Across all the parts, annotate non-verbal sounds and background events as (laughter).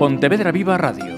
Pontevedra Viva Radio.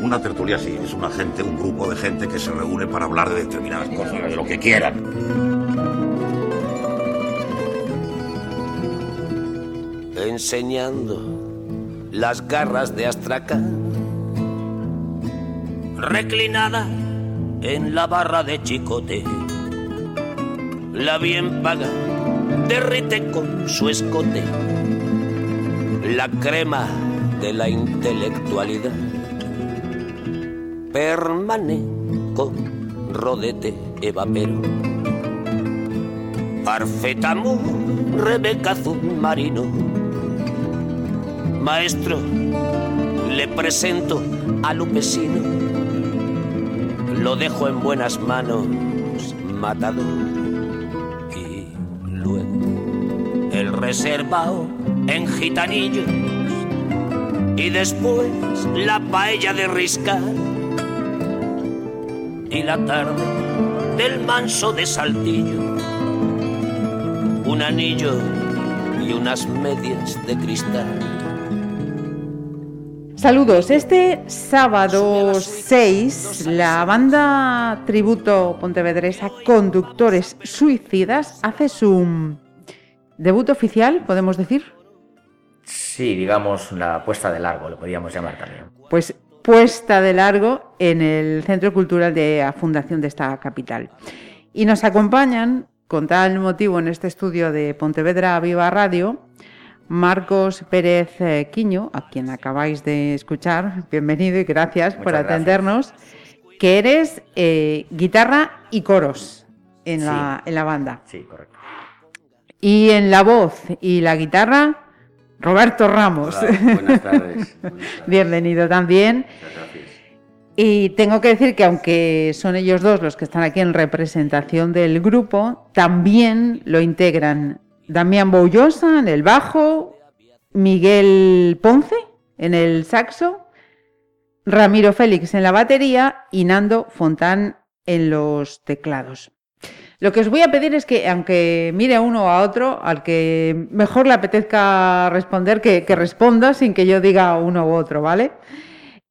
Una tertulia sí, es una gente, un grupo de gente que se reúne para hablar de determinadas cosas, de lo que quieran. Enseñando las garras de Astraca, reclinada en la barra de chicote, la bien paga derrite con su escote la crema de la intelectualidad. Permane con rodete evapero. Arfetamu, Rebeca Marino. Maestro, le presento a Lupesino. Lo dejo en buenas manos, matado. Y luego el reservado en gitanillos y después la paella de riscar y la tarde del manso de saltillo un anillo y unas medias de cristal Saludos. Este sábado 6, la banda tributo pontevedresa Conductores Suicidas hace su debut oficial, podemos decir. Sí, digamos la puesta de largo, lo podríamos llamar también. Pues puesta de largo en el Centro Cultural de la Fundación de esta capital. Y nos acompañan, con tal motivo, en este estudio de Pontevedra Viva Radio, Marcos Pérez eh, Quiño, a quien acabáis de escuchar. Bienvenido y gracias por atendernos. Que eres eh, guitarra y coros en, la, en la banda. Sí, correcto. Y en la voz y la guitarra, Roberto Ramos. (laughs) buenas, tardes, Bienvenido también. Y tengo que decir que aunque son ellos dos los que están aquí en representación del grupo, también lo integran Damián Boullosa en el bajo, Miguel Ponce en el saxo, Ramiro Félix en la batería y Nando Fontán en los teclados. Lo que os voy a pedir es que, aunque mire uno a otro, al que mejor le apetezca responder, que, responda sin que yo diga uno u otro, ¿vale?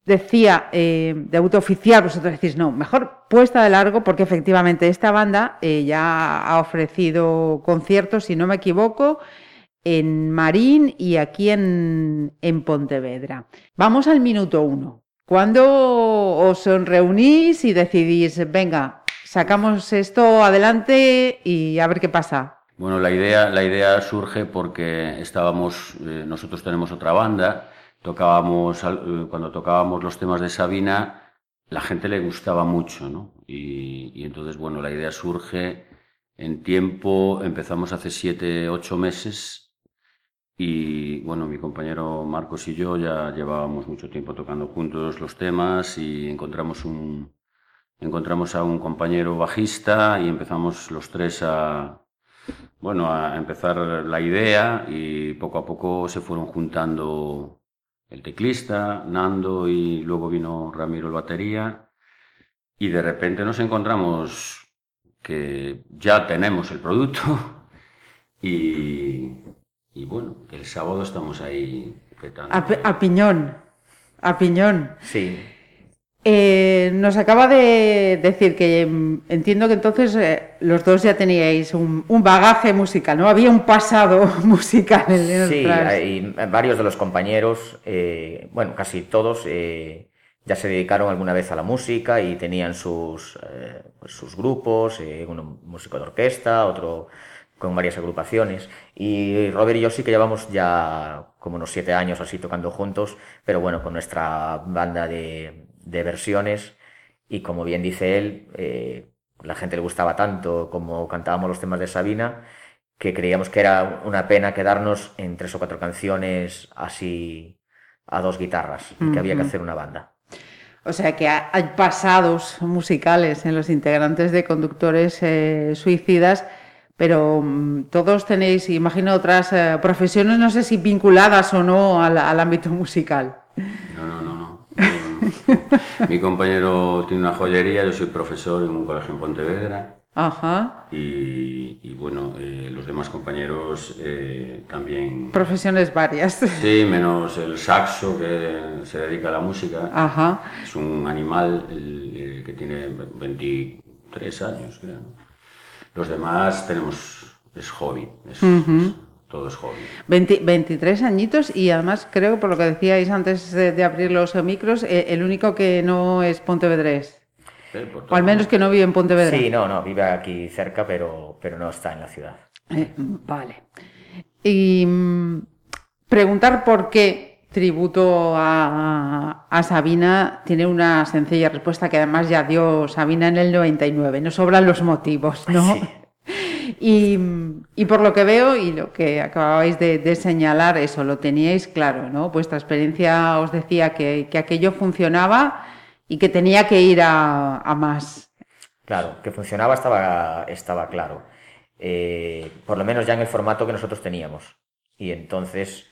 Decía, eh, de autooficial, vosotros decís, no, mejor puesta de largo, porque efectivamente esta banda eh, ya ha ofrecido conciertos, si no me equivoco, en Marín y aquí en, en Pontevedra. Vamos al minuto uno. ¿Cuándo os reunís y decidís, venga, sacamos esto adelante y a ver qué pasa. Bueno, la idea, la idea surge porque estábamos, eh, nosotros tenemos otra banda, tocábamos, eh, cuando tocábamos los temas de Sabina, la gente le gustaba mucho, ¿no? Y, y, entonces, bueno, la idea surge en tiempo, empezamos hace siete, ocho meses y, bueno, mi compañero Marcos y yo ya llevábamos mucho tiempo tocando juntos los temas y encontramos un, encontramos a un compañero bajista y empezamos los tres a, bueno, a empezar la idea y poco a poco se fueron juntando el teclista, Nando y luego vino Ramiro el batería y de repente nos encontramos que ya tenemos el producto (laughs) y, y bueno, el sábado estamos ahí petando. A, a piñón, a piñón. Sí. Eh, nos acaba de decir que mm, entiendo que entonces eh, los dos ya teníais un, bagaje musical, ¿no? Había un pasado (laughs) musical en Sí, hay varios de los compañeros, eh, bueno, casi todos, ya se dedicaron alguna vez a la música y tenían sus, pues sus grupos, uno músico de orquesta, otro con varias agrupaciones. Y Robert y yo sí que llevamos ya como unos siete años así tocando juntos, pero bueno, con nuestra banda de, de versiones y como bien dice él, eh, la gente le gustaba tanto como cantábamos los temas de Sabina que creíamos que era una pena quedarnos en tres o cuatro canciones así a dos guitarras y que había que hacer una banda. O sea que hay pasados musicales en los integrantes de conductores eh, suicidas, pero mm, todos tenéis, imagino, otras eh, profesiones, no sé si vinculadas o no al, al ámbito musical. No, no, no, no. Mi compañero tiene una joyería, yo soy profesor en un colegio en Pontevedra. Ajá. Y, bueno, eh, los demás compañeros eh, también... Profesiones varias. Sí, menos el saxo que se dedica a la música. Ajá. Es un animal que tiene 23 años, creo. Los demás tenemos... es hobby. Es, todo es hobby. 23 añitos y además creo que por lo que decíais antes de, abrir los micros, eh, el único que no es pontevedrés. O al menos que no vive en Pontevedra. Sí, no, no, vive aquí cerca, pero, pero no está en la ciudad. Eh, vale. Y mm, preguntar por qué tributo a, Sabina tiene una sencilla respuesta que además ya dio Sabina en el 99. No sobran los motivos, ¿no? Y, por lo que veo y lo que acababais de, señalar, eso lo teníais claro, ¿no? Vuestra experiencia os decía que, que aquello funcionaba y que tenía que ir a, más. Claro, que funcionaba estaba, estaba claro. Eh, por lo menos ya en el formato que nosotros teníamos. Y entonces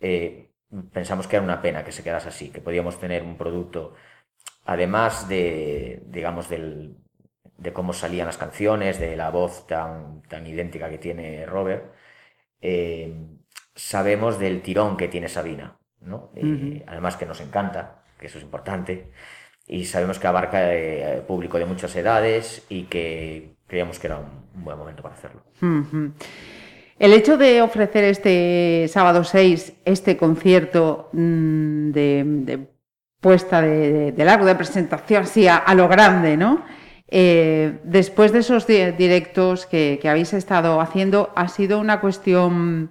eh, pensamos que era una pena que se quedase así, que podíamos tener un producto, además de, digamos, del, de cómo salían las canciones, de la voz tan, tan idéntica que tiene Robert, eh, sabemos del tirón que tiene Sabina, ¿no? Además que nos encanta, que eso es importante y sabemos que abarca eh, público de muchas edades y que creíamos que era un, buen momento para hacerlo. El hecho de ofrecer este sábado 6 este concierto mm, de, puesta de, largo, de presentación así a, lo grande, ¿no? Eh, después de esos directos que, habéis estado haciendo, ¿ha sido una cuestión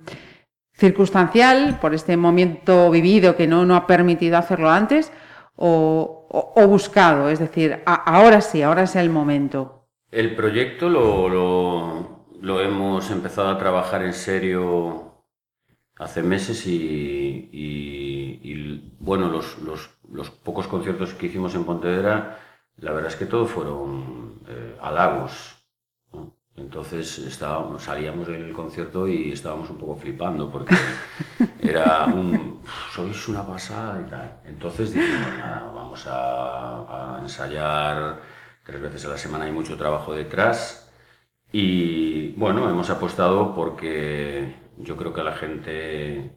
circunstancial por este momento vivido que no, no ha permitido hacerlo antes? o, buscado, es decir, ahora sí, ahora es el momento. El proyecto lo, lo, hemos empezado a trabajar en serio hace meses y, bueno, los, los, los, pocos conciertos que hicimos en Pontevedra, la verdad es que todos fueron eh, halagos. Entonces estábamos, salíamos del concierto y estábamos un poco flipando porque (laughs) era un sois una pasada y tal. Entonces dijimos, nada, vamos a, ensayar tres veces a la semana, hay mucho trabajo detrás. Y bueno, hemos apostado porque yo creo que a la gente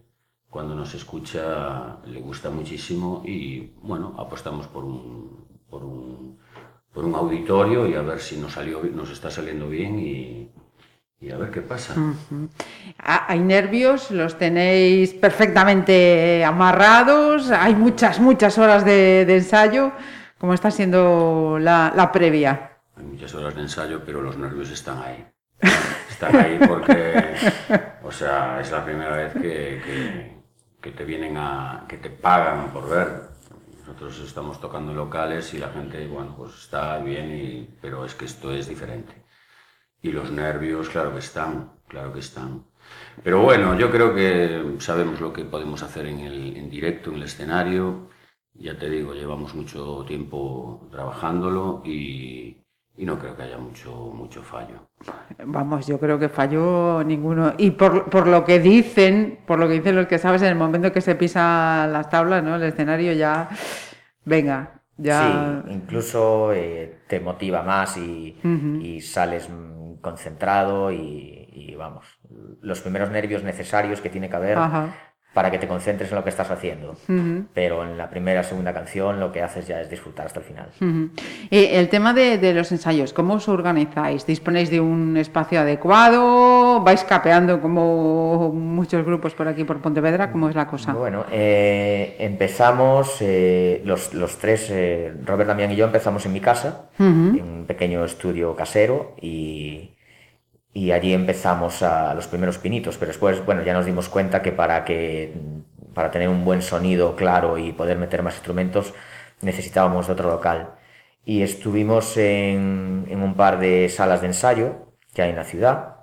cuando nos escucha le gusta muchísimo y bueno, apostamos por un, por un por un auditorio y a ver si nos, salió, nos está saliendo bien y, y a ver qué pasa. Ah, ¿Hay nervios? ¿Los tenéis perfectamente amarrados? ¿Hay muchas, muchas horas de, ensayo? ¿Cómo está siendo la, la, previa? Hay muchas horas de ensayo, pero los nervios están ahí. Están ahí porque, o sea, es la primera vez que, que, que te vienen a, que te pagan por ver nosotros estamos tocando locales y la gente, bueno, pues está bien, y, pero es que esto es diferente. Y los nervios, claro que están, claro que están. Pero bueno, yo creo que sabemos lo que podemos hacer en, el, en directo, en el escenario. Ya te digo, llevamos mucho tiempo trabajándolo y, y no creo que haya mucho, mucho fallo. Vamos, yo creo que falló ninguno. Y por, por, lo que dicen, por lo que dicen los que sabes, en el momento que se pisa las tablas, ¿no? El escenario ya, venga, ya... Sí, incluso eh, te motiva más y, y sales concentrado y, y, vamos, los primeros nervios necesarios que tiene que haber para que te concentres en lo que estás haciendo. Pero en la primera o segunda canción lo que haces ya es disfrutar hasta el final. y el tema de, los ensayos, ¿cómo os organizáis? ¿Disponéis de un espacio adecuado? ¿Vais capeando como muchos grupos por aquí, por Pontevedra? ¿Cómo es la cosa? Bueno, eh, empezamos, eh, los, los, tres, Robert, Damián y yo, empezamos en mi casa, en un pequeño estudio casero y y allí empezamos a los primeros pinitos, pero después, bueno, ya nos dimos cuenta que para que para tener un buen sonido claro y poder meter más instrumentos necesitábamos de otro local. Y estuvimos en, en un par de salas de ensayo que hay en la ciudad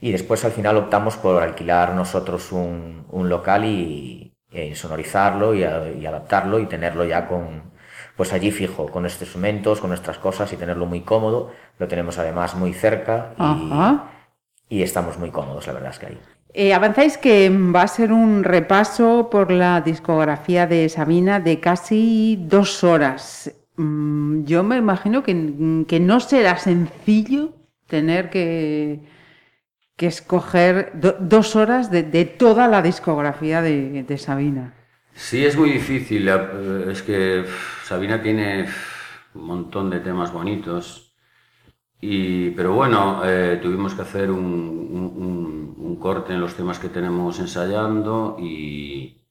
y después al final optamos por alquilar nosotros un, un local y, sonorizarlo y, y adaptarlo y tenerlo ya con, pues allí fijo, con nuestros instrumentos, con nuestras cosas y tenerlo muy cómodo. Lo tenemos además muy cerca y, estamos muy cómodos, la verdad es que ahí. Eh, avanzáis que va a ser un repaso por la discografía de Sabina de casi dos horas. mm, yo me imagino que, que no será sencillo tener que, que escoger do- dos horas de, de toda la discografía de, de Sabina. Sí, es muy difícil. eh, Es que Sabina tiene un montón de temas bonitos. Y, pero bueno, eh, tuvimos que hacer un, corte en los temas que tenemos ensayando y,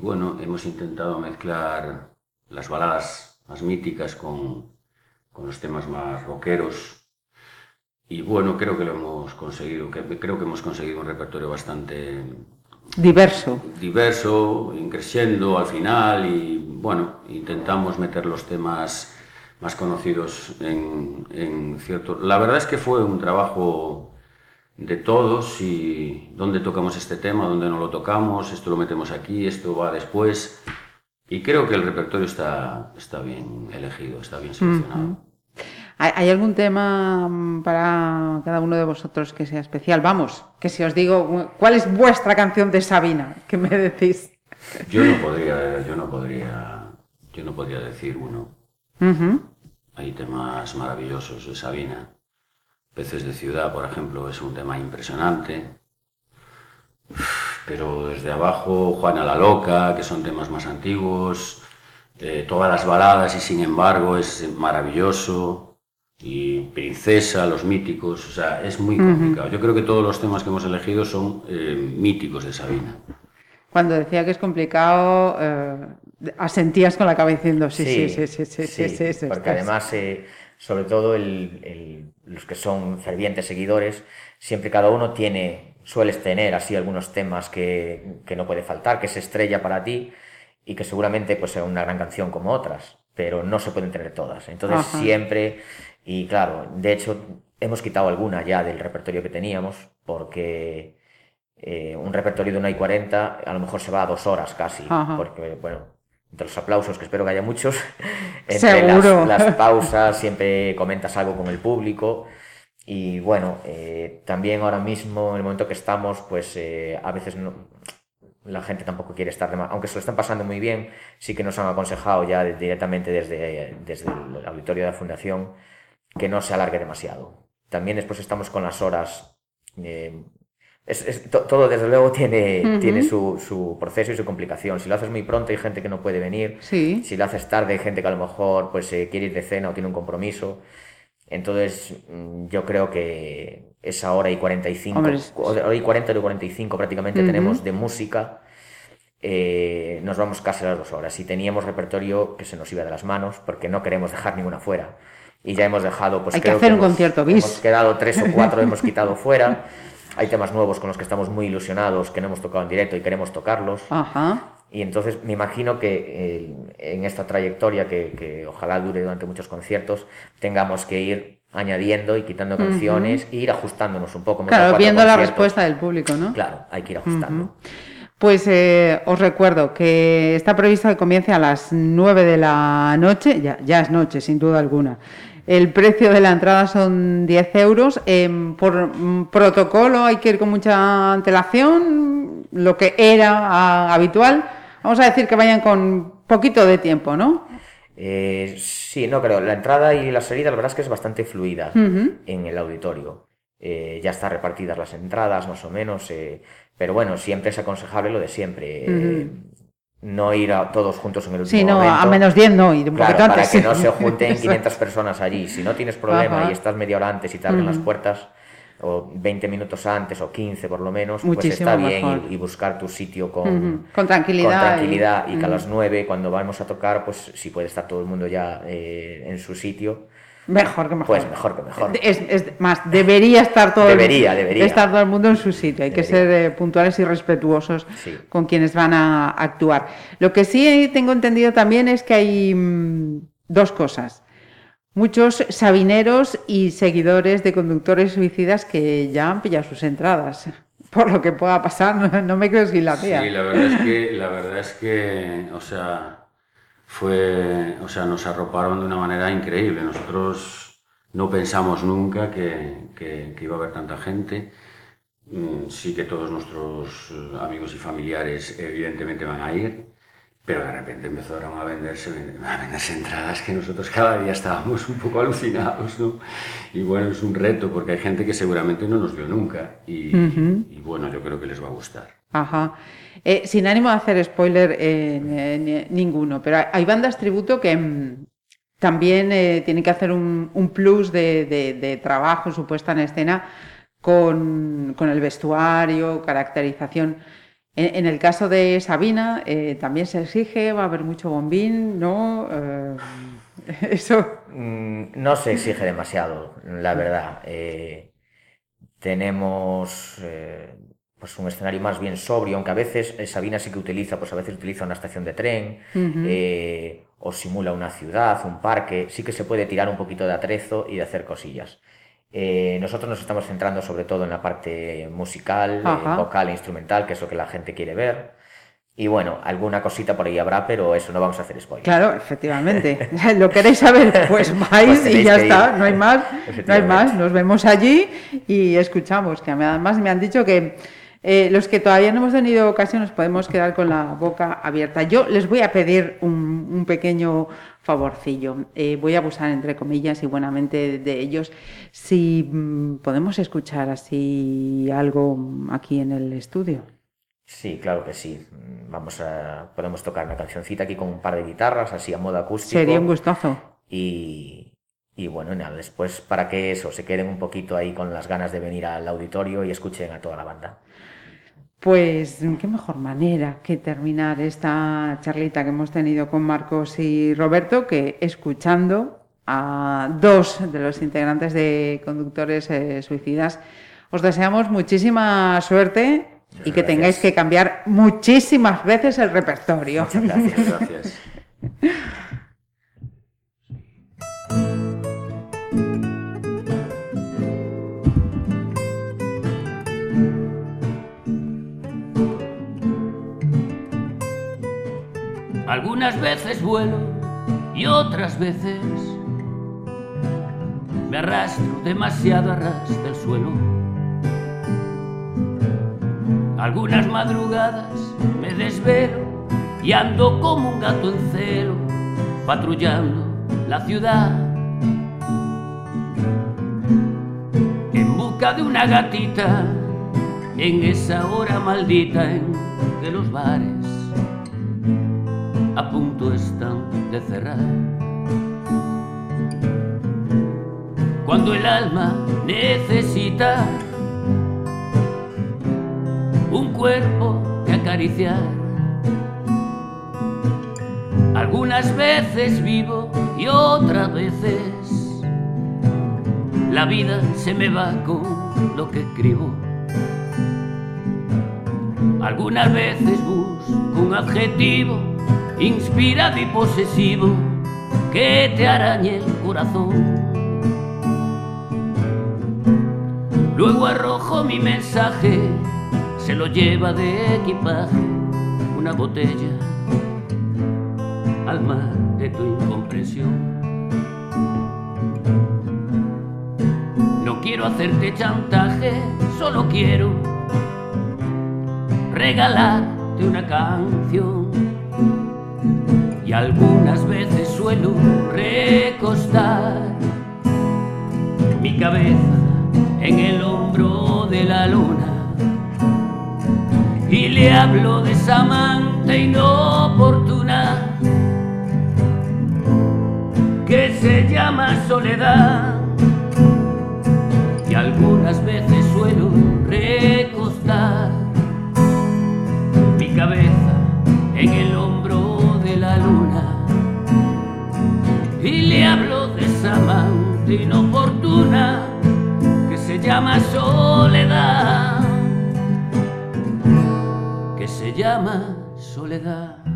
bueno, hemos intentado mezclar las baladas más míticas con, los temas más rockeros. Y bueno, creo que lo hemos conseguido, creo que hemos conseguido un repertorio bastante Diverso. diverso, increciendo al final y bueno, intentamos meter los temas más conocidos en, en cierto... La verdad es que fue un trabajo de todos y dónde tocamos este tema, dónde no lo tocamos, esto lo metemos aquí, esto va después y creo que el repertorio está, está bien elegido, está bien seleccionado. ¿Hay, hay algún tema mm, para cada uno de vosotros que sea especial? Vamos, que si os digo, ¿cuál es vuestra canción de Sabina? ¿Qué me decís? Yo no podría, yo no podría, yo no podría decir uno. Hay temas maravillosos de Sabina. Peces de ciudad, por ejemplo, es un tema impresionante. Pero desde abajo, Juana la Loca, que son temas más antiguos. eh, todas las baladas y sin embargo es maravilloso. Y Princesa, los míticos, o sea, es muy complicado. Yo creo que todos los temas que hemos elegido son eh, míticos de Sabina. Cuando decía que es complicado, eh, asentías con la cabeza diciendo sí, sí, sí, sí, sí, sí, sí, sí, porque estás- además, eh, sobre todo el- el- los que son fervientes seguidores, siempre cada uno tiene, sueles tener así algunos temas que, que no puede faltar, que es estrella para ti y que seguramente pues sea una gran canción como otras, pero no se pueden tener todas. Entonces Ajá. siempre, y claro, de hecho hemos quitado alguna ya del repertorio que teníamos porque eh, un repertorio de una y 40 a lo mejor se va a dos horas casi, Ajá. porque bueno, entre los aplausos, que espero que haya muchos, (laughs) entre las, (laughs) pausas siempre comentas algo con el público y bueno, eh, también ahora mismo, en el momento que estamos, pues eh, a veces no, la gente tampoco quiere estar de más, aunque se lo están pasando muy bien, sí que nos han aconsejado ya directamente desde, desde el auditorio de la fundación que no se alargue demasiado. También después estamos con las horas. eh, es- es- to- todo desde luego tiene, su, su proceso y su complicación. Si lo haces muy pronto hay gente que no puede venir. Sí. Si lo haces tarde hay gente que a lo mejor pues eh, quiere ir de cena o tiene un compromiso. Entonces mm, yo creo que esa hora y 45, Hombre, es- hora y 40 o 45 prácticamente tenemos de música. eh, nos vamos casi a las dos horas y teníamos repertorio que se nos iba de las manos porque no queremos dejar ninguna fuera y ya hemos dejado pues Hay que creo hacer un hemos- concierto bis. hemos quedado tres o (laughs) cuatro hemos quitado fuera hay temas nuevos con los que estamos muy ilusionados que no hemos tocado en directo y queremos tocarlos Ajá. y entonces me imagino que eh, en esta trayectoria, que, que ojalá dure durante muchos conciertos, tengamos que ir añadiendo y quitando canciones e ir ajustándonos un poco. Claro, viendo la respuesta del público, ¿no? Claro, hay que ir ajustando. Pues eh, os recuerdo que está previsto que comience a las 9 de la noche, ya, ya es noche, sin duda alguna. El precio de la entrada son 10 euros. Em, por protocolo hay que ir con mucha antelación, lo que era ah, habitual. Vamos a decir que vayan con poquito de tiempo, ¿no? Eh, sí, no creo. La entrada y la salida, la verdad es que es bastante fluida en el auditorio. Eh, ya están repartidas las entradas, más o menos. eh, pero bueno, siempre es aconsejable lo de siempre. eh, No ir a todos juntos en el último Sí, no, a momento. menos 10 no, ir un Claro, poquito para antes. que sí. no se (laughs) junten 500 personas allí. Si no tienes problema Ajá. y estás media hora antes y te abren las puertas, o 20 minutos antes, o 15 por lo menos, pues está bien y, y buscar tu sitio con. Con tranquilidad con tranquilidad. y- Y, que a las 9, cuando vamos a tocar, pues si puede estar todo el mundo ya eh, en su sitio, Mejor que mejor. pues mejor que mejor. Es, es más, debería estar todo Debería, el, debería. estar todo el mundo en su sitio. Hay que ser eh, puntuales y respetuosos Sí. con quienes van a actuar. Lo que sí tengo entendido también es que hay mm, dos cosas. Muchos sabineros y seguidores de conductores suicidas que ya han pillado sus entradas. (laughs) Por lo que pueda pasar, no, no me creo sin la mía. Sí, la verdad es que, la verdad es que, o sea, fue, o sea, nos arroparon de una manera increíble. Nosotros no pensamos nunca que, que- que iba a haber tanta gente. Mm, Sí que todos nuestros eh, amigos y familiares evidentemente van a ir, Pero de repente empezaron a venderse, a venderse entradas que nosotros cada día estábamos un poco alucinados, ¿no? Y bueno, es un reto porque hay gente que seguramente no nos vio nunca y, y bueno, yo creo que les va a gustar. Ajá. Eh, sin ánimo de hacer spoiler eh, ninguno, pero hay bandas tributo que mm, también eh, tienen que hacer un, plus de, de, de, trabajo, su puesta en escena con, el vestuario, caracterización. En, el caso de Sabina, también se exige, va a haber mucho bombín, ¿no? (laughs) Eso. Mm, no se exige demasiado, la verdad. Tenemos pues un escenario más bien sobrio, aunque a veces Sabina sí que utiliza, pues a veces utiliza una estación de tren, o simula una ciudad, un parque, sí que se puede tirar un poquito de atrezo y de hacer cosillas. Eh, nosotros nos estamos centrando sobre todo en la parte musical, eh, vocal e instrumental, que es lo que la gente quiere ver. Y bueno, alguna cosita por ahí habrá, pero eso no vamos a hacer spoiler. Claro, efectivamente. (laughs) ¿Lo queréis saber? Pues (laughs) vais pues y ya está, no hay más. No hay más. Nos vemos allí y escuchamos. Que además me han dicho que eh, los que todavía no hemos tenido ocasión nos podemos quedar con la boca abierta. Yo les voy a pedir un, un pequeño favorcillo. Eh, voy a abusar, entre comillas, y buenamente de ellos. Si mm, podemos escuchar así algo aquí en el estudio. Sí, claro que sí. Vamos a, podemos tocar una cancioncita aquí con un par de guitarras, así a modo acústico. Sería un gustazo. Y, y bueno, nada, después para que eso, se queden un poquito ahí con las ganas de venir al auditorio y escuchen a toda la banda. Pues qué mejor manera que terminar esta charlita que hemos tenido con Marcos y Roberto que escuchando a dos de los integrantes de Conductores eh, Suicidas. Os deseamos muchísima suerte y que tengáis que cambiar muchísimas veces el repertorio. Muchas gracias. gracias. (laughs) Algunas veces vuelo y otras veces me arrastro demasiado a ras del suelo. Algunas madrugadas me desvelo y ando como un gato en celo, patrullando la ciudad. En busca de una gatita en esa hora maldita de los bares a punto están de cerrar. Cuando el alma necesita un cuerpo que acariciar. Algunas veces vivo y otras veces la vida se me va con lo que escribo. Algunas veces busco un adjetivo inspirado y posesivo que te arañe el corazón. Luego arrojo mi mensaje, se lo lleva de equipaje una botella al mar de tu incomprensión. No quiero hacerte chantaje, solo quiero regalarte una canción y algunas veces suelo recostar mi cabeza en el hombro de la luna. Y le hablo de esa amante inoportuna que se llama soledad. Y algunas veces suelo inoportuna que se llama soledad, que se llama soledad.